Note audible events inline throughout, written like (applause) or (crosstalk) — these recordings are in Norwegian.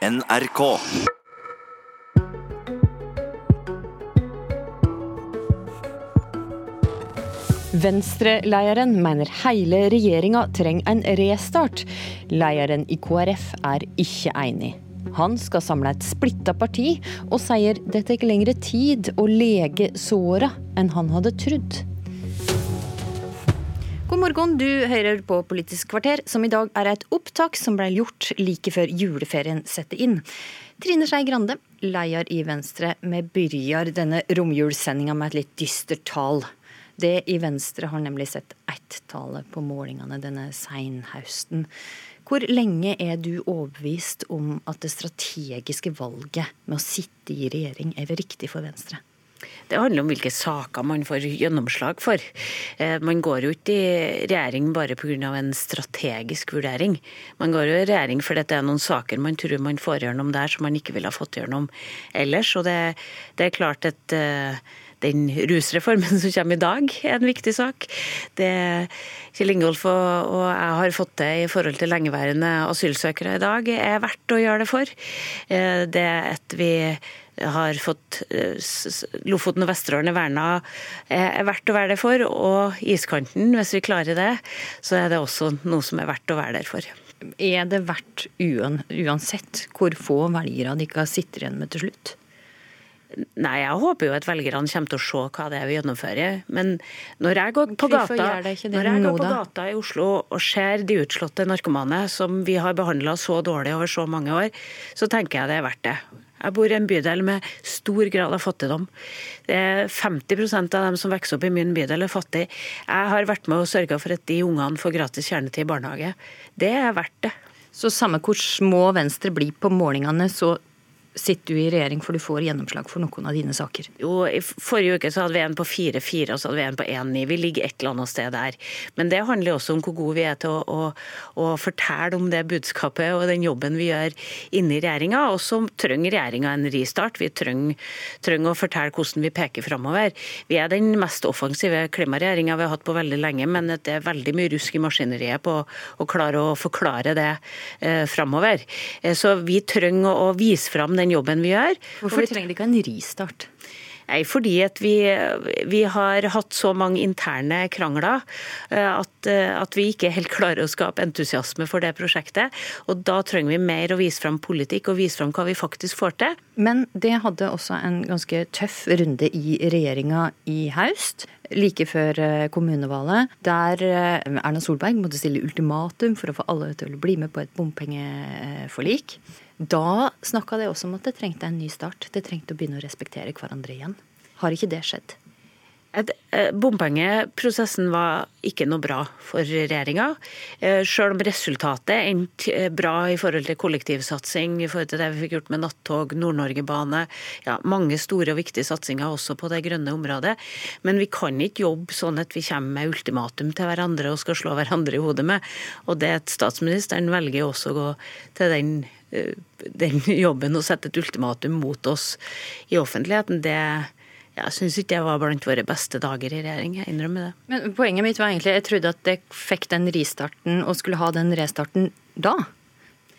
NRK. Venstre-lederen mener hele regjeringa trenger en restart. Lederen i KrF er ikke enig. Han skal samle et splitta parti, og sier det tar lengre tid å lege såra enn han hadde trodd. God morgen, du hører på Politisk kvarter, som i dag er et opptak som ble gjort like før juleferien setter inn. Trine Skei Grande, leder i Venstre, vi begynner denne romjulssendinga med et litt dystert tall. Det i Venstre har nemlig sett ett-tallet på målingene denne seinhausten. Hvor lenge er du overbevist om at det strategiske valget med å sitte i regjering er riktig for Venstre? Det handler om hvilke saker man får gjennomslag for. Eh, man går jo ikke i regjering bare pga. en strategisk vurdering. Man går jo i regjering fordi det er noen saker man tror man får gjennom der som man ikke ville ha fått gjennom ellers. Og det, det er klart at eh, den rusreformen som kommer i dag, er en viktig sak. Det Kjell Ingolf og, jeg har fått til i forhold til lengeværende asylsøkere i dag, er verdt å gjøre det for. Eh, det at vi har fått eh, Lofoten og Vesterålen er verna, er verdt å være der for. Og iskanten, hvis vi klarer det, så er det også noe som er verdt å være der for. Er det verdt uansett hvor få velgere de ikke sitter igjen med til slutt? Nei, jeg håper jo at velgerne kommer til å se hva det er vi gjennomfører. Men når jeg går på gata, når jeg går på gata i Oslo og ser de utslåtte narkomane som vi har behandla så dårlig over så mange år, så tenker jeg det er verdt det. Jeg bor i en bydel med stor grad av fattigdom. Er 50% av dem som vokser opp i min bydel, er fattige. Jeg har vært med og sørga for at de ungene får gratis kjernetid i barnehage. Det er verdt det. Så samme hvor små Venstre blir på målingene, så sitter du i regjering for du får gjennomslag for noen av dine saker? Jo, i Forrige uke så hadde vi en på 4-4 og så hadde vi en på 1-9. Vi ligger et eller annet sted der. Men det handler også om hvor gode vi er til å, å, å fortelle om det budskapet og den jobben vi gjør inne i regjeringa. Og så trenger regjeringa en ristart. Vi trenger, trenger, å fortelle hvordan vi peker framover. Vi er den mest offensive klimaregjeringa vi har hatt på veldig lenge, men det er veldig mye rusk i maskineriet på å klare å forklare det eh, framover. Eh, så vi trenger å vise fram den jobben vi gjør. Hvorfor trenger de ikke en ristart? Nei, fordi at vi, vi, har hatt så mange interne krangler eh, at, eh, at, vi ikke helt (laughs) klarer å skape entusiasme for det prosjektet. Og da trenger vi mer å vise fram politikk og vise fram hva vi faktisk får til. Men det hadde også en ganske tøff runde i regjeringa i haust. like før eh, kommunevalget, der Erna Solberg måtte stille ultimatum for å få alle til å bli med på et bompengeforlik. Da snakka de også om at det trengte en ny start. Det trengte å begynne å respektere hverandre igjen. Har ikke det skjedd? Eh, bompengeprosessen var ikke noe bra for regjeringa. Eh, selv om resultatet endte eh, bra i forhold til kollektivsatsing, i forhold til det vi fikk gjort med nattog, Nord-Norge-bane, ja, mange store og viktige satsinger også på det grønne området. Men vi kan ikke jobbe sånn at vi kommer med ultimatum til hverandre og skal slå hverandre i hodet med. Og det at statsministeren velger også å gå til den den (laughs) jobben å sette et ultimatum mot oss i offentligheten, det jeg syns ikke det var blant våre beste dager i regjering. Jeg innrømmer det. Men poenget mitt var egentlig jeg trodde at dere fikk den ristarten og skulle ha den restarten da.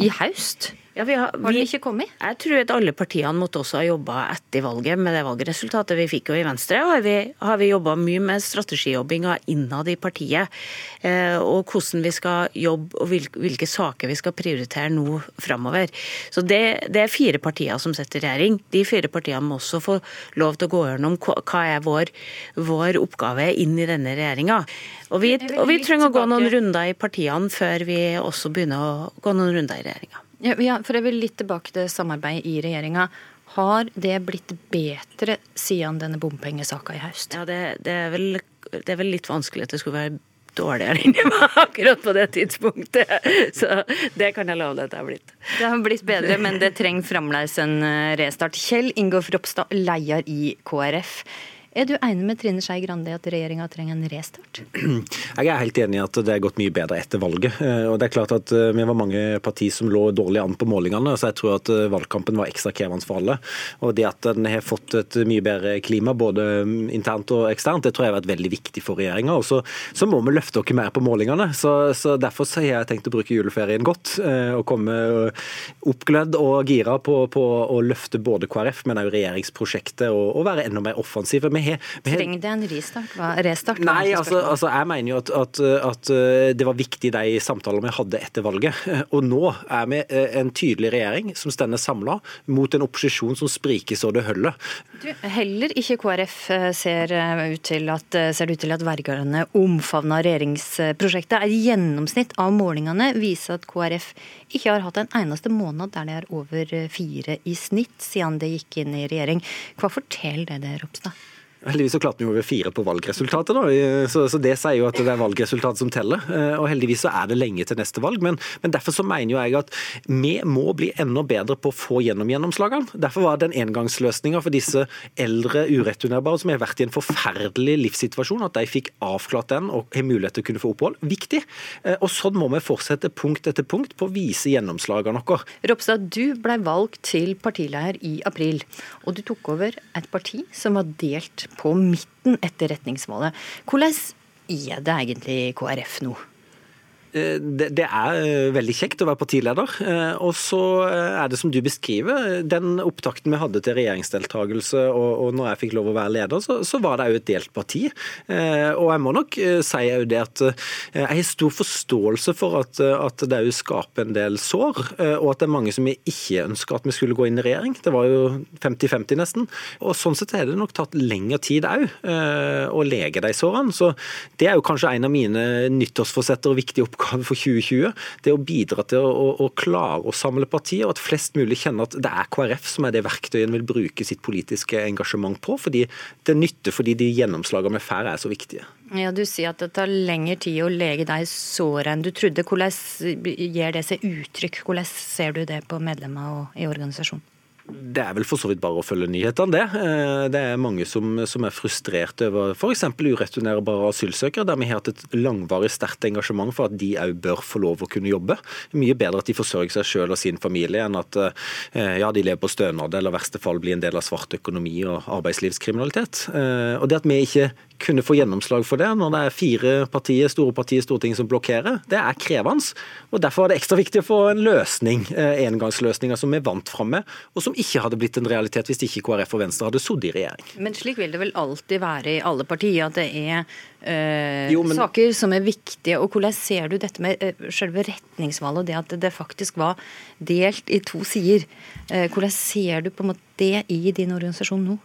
I høst. Ja, vi har, har den ikke kommet? Jeg tror at alle partiene måtte også ha jobba etter valget med det valgresultatet vi fikk. Og i Venstre har vi, har vi jobba mye med strategijobbinga innad i partiet. Eh, og hvordan vi skal jobbe og hvilke, hvilke saker vi skal prioritere nå framover. Så det, det, er fire partier som sitter i regjering. De fire partiene må også få lov til å gå gjennom hva er vår, vår oppgave inn i denne regjeringa. Og vi, og vi trenger å gå noen runder i partiene før vi også begynner å gå noen runder i regjeringa. Ja, for jeg vil litt tilbake til samarbeidet i regjeringa. Har det blitt bedre siden denne bompengesaka i høst? Ja, det, det, er vel, det, er vel, litt vanskelig at det skulle være dårligere inni meg akkurat på det tidspunktet. Så det kan jeg love deg at det har blitt. Det har blitt bedre, men det trenger fremdeles en restart. Kjell Ingolf Ropstad, leder i KrF. Er du enig med Trine Skei Grande i at regjeringa trenger en restart? (clears throat) Jeg er helt enig i at det er gått mye bedre etter valget. Eh, og det er klart at eh, Vi var mange partier som lå dårlig an på målingene, så jeg tror at eh, valgkampen var ekstra krevende for alle. Og Det at en har fått et mye bedre klima, både mm, internt og eksternt, det tror jeg har vært veldig viktig for regjeringa. Så, så, må vi løfte oss mer på målingene. Så, så Derfor har jeg tenkt å bruke juleferien godt. Og komme oppglødd og gira på, på å løfte både KrF, men også regjeringsprosjektet, og, og være enda mer offensive. Vi vi. Trenger det en restart? Hva, restart? Nei, altså, altså, jeg mener jo at, at, at, eh, det var viktig de samtalene vi hadde etter valget. (laughs) Og nå er vi eh, en tydelig regjering som stender samla mot en opposisjon som spriker så det holder. Heller ikke KrF eh, ser ut til at, ser ut til at velgerne omfavner regjeringsprosjektet. Et gjennomsnitt av målingene viser at KrF ikke har hatt en eneste måned der det er over fire i snitt siden det gikk inn i regjering. Hva forteller det det, Ropstad? Heldigvis så klarte vi over fire på valgresultatet, da. Så, så, det sier jo at det er valgresultatet som teller. Eh, og heldigvis så er det lenge til neste valg. Men, men derfor så mener jo jeg at vi må bli enda bedre på å få gjennom gjennomslagene. Derfor var den engangsløsninga for disse eldre ureturnerbare som har vært i en forferdelig livssituasjon, at de fikk avklart den og har mulighet til å kunne få opphold, viktig. Eh, og sånn må vi fortsette punkt etter punkt på å vise gjennomslagene våre. Ropstad, du ble valgt til partileder i april, og du tok over et parti som var delt på midten etter retningsmålet. Hvordan er det egentlig KrF nå? Eh, det, er eh, veldig kjekt å være partileder. Eh, og så er det som du beskriver, den opptakten vi hadde til regjeringsdeltakelse og, og når jeg fikk lov å være leder, så, så var det òg et delt parti. Og jeg må nok si òg det at jeg har stor forståelse for at, at det òg skaper en del sår, og at det er mange som ikke ønsker at vi skulle gå inn i regjering. Det var jo 50-50 nesten. Og sånn sett har det nok tatt lengre tid òg å lege de sårene. Så det er jo kanskje en av mine nyttårsforsetter og viktige oppgaver oppgave for 2020. Det å bidra til å, å, klare å samle partier, og at flest mulig kjenner at det er KrF som er det verktøyet en vil bruke sitt politiske engasjement på. Fordi det nytter fordi de gjennomslagene vi får er så viktige. Ja, Du sier at det tar lengre tid å lege deg såret enn du trodde. Hvordan gir det seg uttrykk? Hvordan ser du det på medlemmer i organisasjonen? Det er vel for så vidt bare å følge nyhetene, det. Eh, det er mange som, som er frustrert over f.eks. ureturnerbare asylsøkere, der vi har hatt et langvarig sterkt engasjement for at de òg bør få lov å kunne jobbe. Mye bedre at de forsørger seg selv og sin familie, enn at eh, ja, de lever på stønad eller i verste fall blir en del av svart økonomi og arbeidslivskriminalitet. Eh, og det at vi ikke kunne få gjennomslag for det når det er fire partier, store partier i Stortinget som blokkerer, det er krevende. og Derfor er det ekstra viktig å få en løsning, engangsløsninger som vi vant fram med, og som ikke hadde blitt en realitet hvis ikke KrF og Venstre hadde sittet i regjering. Men slik vil det vel alltid være i alle partier, at det er øh, jo, men... saker som er viktige. Og hvordan ser du dette med øh, selve retningsvalget, det at det faktisk var delt i to sider. Øh, hvordan ser du på en måte det i din organisasjon nå?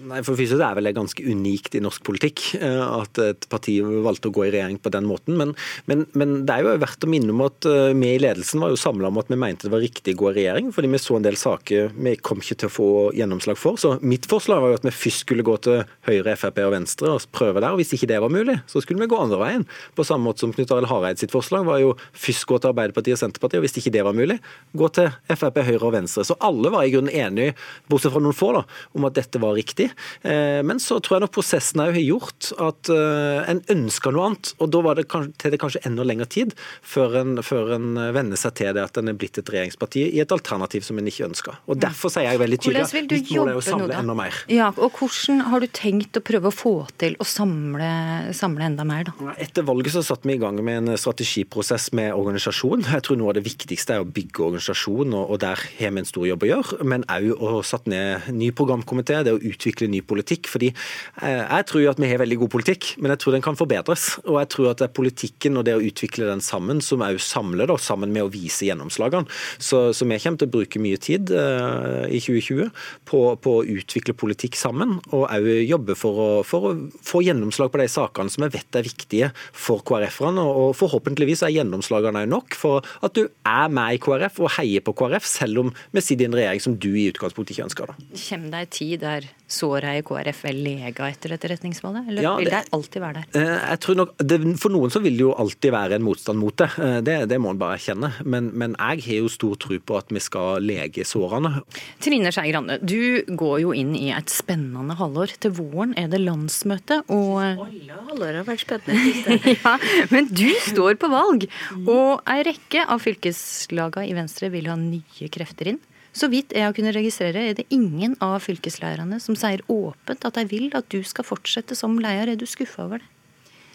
Nei, for Det er vel ganske unikt i norsk politikk eh, at et parti valgte å gå i regjering på den måten. Men, men, men det er jo verdt å minne om at eh, vi i ledelsen var jo samla om at vi mente det var riktig å gå i regjering, fordi vi så en del saker vi kom ikke til å få gjennomslag for. Så mitt forslag var jo at vi først skulle gå til Høyre, Frp og Venstre og prøve der. og Hvis ikke det var mulig, så skulle vi gå andre veien. På samme måte som Knut Arild Hareid sitt forslag var jo først gå til Arbeiderpartiet og Senterpartiet, og hvis ikke det var mulig, gå til Frp, Høyre og Venstre. Så alle var i grunnen enige, bortsett fra noen få, da, om at dette var riktig. Eh, men så tror jeg nok prosessen har gjort at eh, en ønsker noe annet. Og da var det kanskje, det kanskje enda lengre tid før en, før en venner seg til det at en er blitt et regjeringsparti i et alternativ som en ikke ønsker. Og Derfor sier jeg veldig tydelig at mitt mål er å samle enda mer. Ja, og Hvordan har du tenkt å prøve å få til å samle, samle enda mer, da? Etter valget så satte vi i gang med en strategiprosess med organisasjon. Jeg tror noe av det viktigste er å bygge organisasjon, og der har vi en stor jobb å gjøre. Men òg å satt ned ny programkomité, det å utvikle ny politikk fordi eh, Jeg tror at vi har veldig god politikk, men jeg tror den kan forbedres. Og jeg tror at det er politikken og det å utvikle den sammen som òg samler, da, sammen med å vise gjennomslagene. Så, så, vi kommer til å bruke mye tid uh, i 2020 på, på, å utvikle politikk sammen, og òg jobbe for å, for å, få gjennomslag på de sakene som jeg vet er viktige for KrF-erne. Og forhåpentligvis er gjennomslagene òg nok for at du er med i KrF og heier på KrF, selv om vi sitter i en regjering som du i utgangspunktet ikke ønsker. Da. Det en tid der såra i KrF vel lega etter dette retningsvalget, eller ja, vil det alltid være der? Eh, jeg tror nok, det, For noen så vil det jo alltid være en motstand mot det, eh, det, det må en bare erkjenne. Men, men, jeg har jo stor tro på at vi skal lege sårene. Trine Skei Grande, du går jo inn i et spennende halvår. Til våren er det landsmøte, og Alle halvår har vært spennende. (laughs) ja, men du står på valg, og ei rekke av fylkeslagene i Venstre vil ha nye krefter inn. Så vidt jeg har kunnet registrere, er det ingen av fylkeslederne som sier åpent at de vil at du skal fortsette som leder. Er du skuffa over det?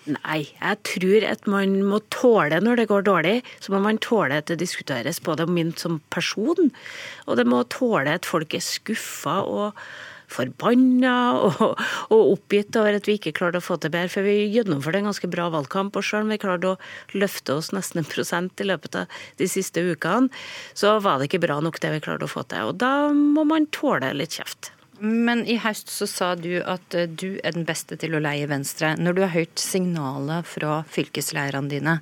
Nei, jeg tror at man må tåle når det går dårlig. Så må man tåle at det diskuteres både om min som person, og det må tåle at folk er skuffa og forbanna og, og, oppgitt over at vi ikke klarte å få til bedre. For vi gjennomførte en ganske bra valgkamp, og selv om vi klarte å løfte oss nesten en prosent i løpet av de siste ukene, så var det ikke bra nok det vi klarte å få til. Og da må man tåle litt kjeft. Men i høst så sa du at eh, du er den beste til å leie Venstre. Når du har hørt signaler fra fylkesleirene dine,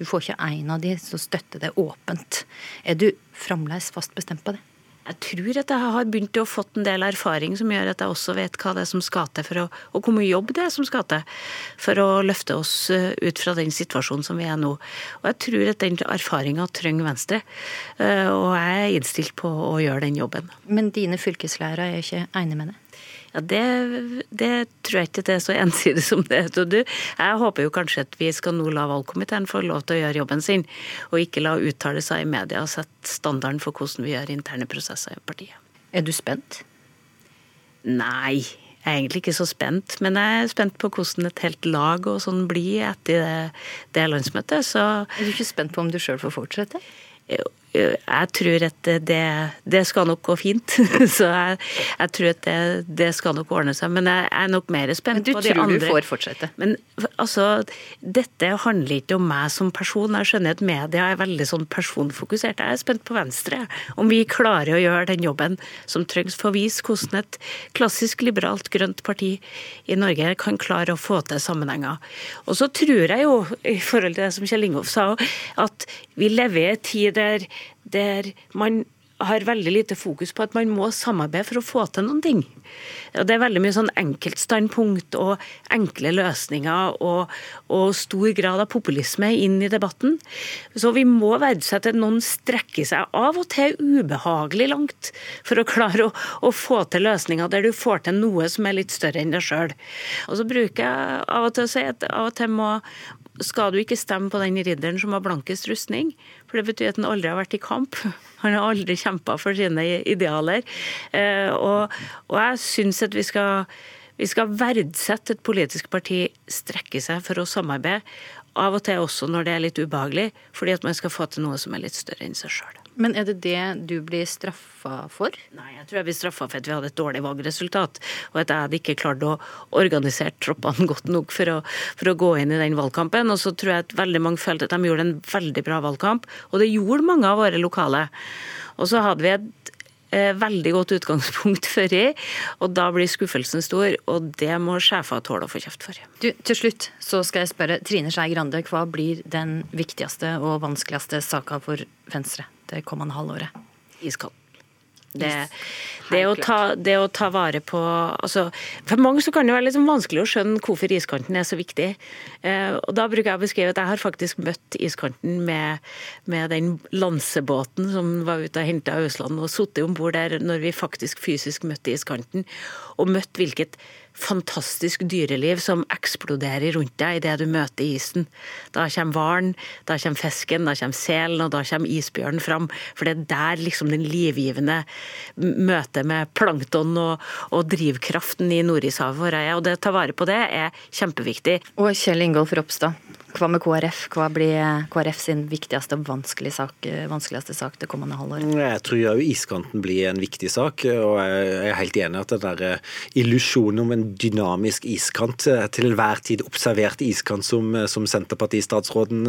du får ikke en av de som støtter det åpent. Er du fremdeles fast bestemt på det? Jeg tror at jeg har begynt å fått en del erfaring som gjør at jeg også vet hva det er som skal til for å, og hvor mye jobb det er som skal til for å løfte oss eh, ut fra den situasjonen som vi er nå. Og jeg tror at den erfaringa trenger Venstre, eh, og jeg er innstilt på å gjøre den jobben. Men dine fylkeslærere er ikke enig med det? Ja, det, det, tror jeg ikke det er så ensidig som det. Du, jeg håper jo kanskje at vi skal nå la valgkomiteen få lov til å gjøre jobben sin, og ikke la uttalelser i media sette standarden for hvordan vi gjør interne prosesser i partiet. Er du spent? Nei. Jeg er egentlig ikke så spent, men jeg er spent på hvordan et helt lag og sånn blir etter det, det landsmøtet. Så Er du ikke spent på om du sjøl får fortsette? Jeg tror at det, det, skal nok gå fint. (laughs) Så jeg, jeg tror at det, det, skal nok ordne seg. Men jeg er nok mer spent på de andre. Men du tror du får fortsette? Men altså, dette handler ikke om meg som person. Jeg skjønner at media er veldig sånn personfokusert. Jeg er spent på Venstre. Om vi klarer å gjøre den jobben som trengs for å vise hvordan et klassisk liberalt grønt parti i Norge kan klare å få til sammenhenger. Og så tror jeg jo, i forhold til det som Kjell Ingolf sa, at vi lever i en tid der der man har veldig lite fokus på at man må samarbeide for å få til noen ting. Og det er veldig mye sånn enkeltstandpunkt og enkle løsninger og, og, stor grad av populisme inn i debatten. Så vi må verdsette at noen strekker seg av og til ubehagelig langt for å klare å, å få til løsninger der du får til noe som er litt større enn deg sjøl. Og så bruker jeg av og til å si at av og til må, skal du ikke stemme på den ridderen som har blankest rustning. For det betyr at han aldri har vært i kamp. (laughs) Han har aldri kjempa for sine idealer. Eh, og, og jeg syns at vi skal, vi skal verdsette et politisk parti strekke seg for å samarbeide. Av og til også når det er litt ubehagelig, fordi at man skal få til noe som er litt større enn seg sjøl. Men er det det du blir straffa for? Nei, jeg tror jeg blir straffa for at vi hadde et dårlig valgresultat. Og at jeg hadde ikke klart å organisere troppene (laughs) godt nok for å, for å, gå inn i den valgkampen. Og så tror jeg at veldig mange følte at de gjorde en veldig bra valgkamp. Og det gjorde mange av våre lokale. Og så hadde vi et veldig godt utgangspunkt (laughs) for i, og da blir skuffelsen stor. Og det må sjefer tåle å få kjeft for. Du, til slutt så skal jeg spørre Trine Skei Grande, hva blir den viktigste og vanskeligste saka for Venstre? det kommende halvåret? Iskald. Det, det, å ta, det, å ta, vare på altså, For mange så kan det være sånn vanskelig å skjønne hvorfor iskanten er så viktig. Eh, og Da bruker jeg å beskrive at jeg har faktisk møtt iskanten med, med den lansebåten som var ute og henta Ausland, og sittet om bord der når vi faktisk fysisk møtte iskanten, og møtt hvilket fantastisk dyreliv som eksploderer rundt deg idet du møter isen. Da kommer hvalen, da kommer fisken, da kommer selen, og da kommer isbjørnen fram. For det er der liksom den livgivende møtet med plankton og, og drivkraften i Nordishavet vårt er. Og det å ta vare på det er kjempeviktig. Og Kjell Ingolf Ropstad, hva med KrF? Hva blir KrF sin viktigste og sak, vanskeligste sak det kommende halvåret? Jeg tror jo iskanten blir en viktig sak, og jeg er helt enig i at den der eh, illusjonen om en dynamisk iskant, eh, til enhver tid observert iskant som, eh, som Senterpartistatsråden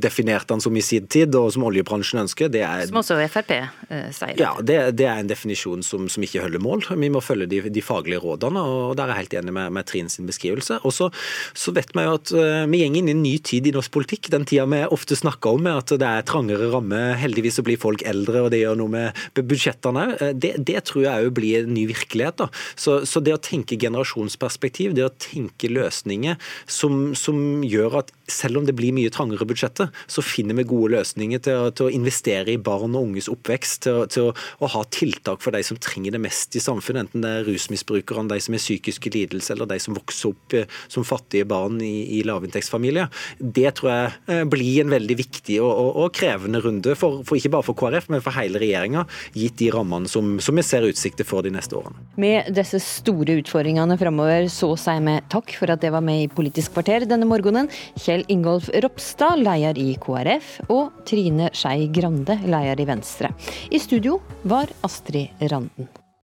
definerte den som i sin tid, og som oljebransjen ønsker, det er Som også Frp sier. Ja, det, det, er en definisjon som, som, ikke holder mål. Vi må følge de, de faglige rådene, og der er jeg helt enig med, med Trine sin beskrivelse. Og så vet vi jo at vi går inn i en ny tid i norsk politikk. Den tida vi ofte snakker om, at det er trangere rammer. Heldigvis så blir folk eldre, og det gjør noe med budsjettene. Det, det, tror jeg òg blir en ny virkelighet. Så, så, det å tenke generasjonsperspektiv, det å tenke løsninger som, som gjør at selv om det blir mye trangere budsjetter, så finner vi gode løsninger til til å investere i barn og unges oppvekst, til, til å, å, ha tiltak for de som trenger det mest i samfunnet, enten det er rusmisbrukerne, de som har psykiske lidelser, eller de som vokser opp eh, som fattige barn i, i lavinntektsfamilier. Det tror jeg eh, blir en veldig viktig og, og, og krevende runde, for, for, ikke bare for KrF, men for hele regjeringa, gitt de rammene som, som vi ser utsikter for de neste årene. Med disse store utfordringene framover, så sier vi takk for at det var med i Politisk kvarter denne morgenen. Kjell Ingolf Ropstad, leder i KrF, og Trine Skei Grande, leder i Venstre. I studio var Astrid Randen.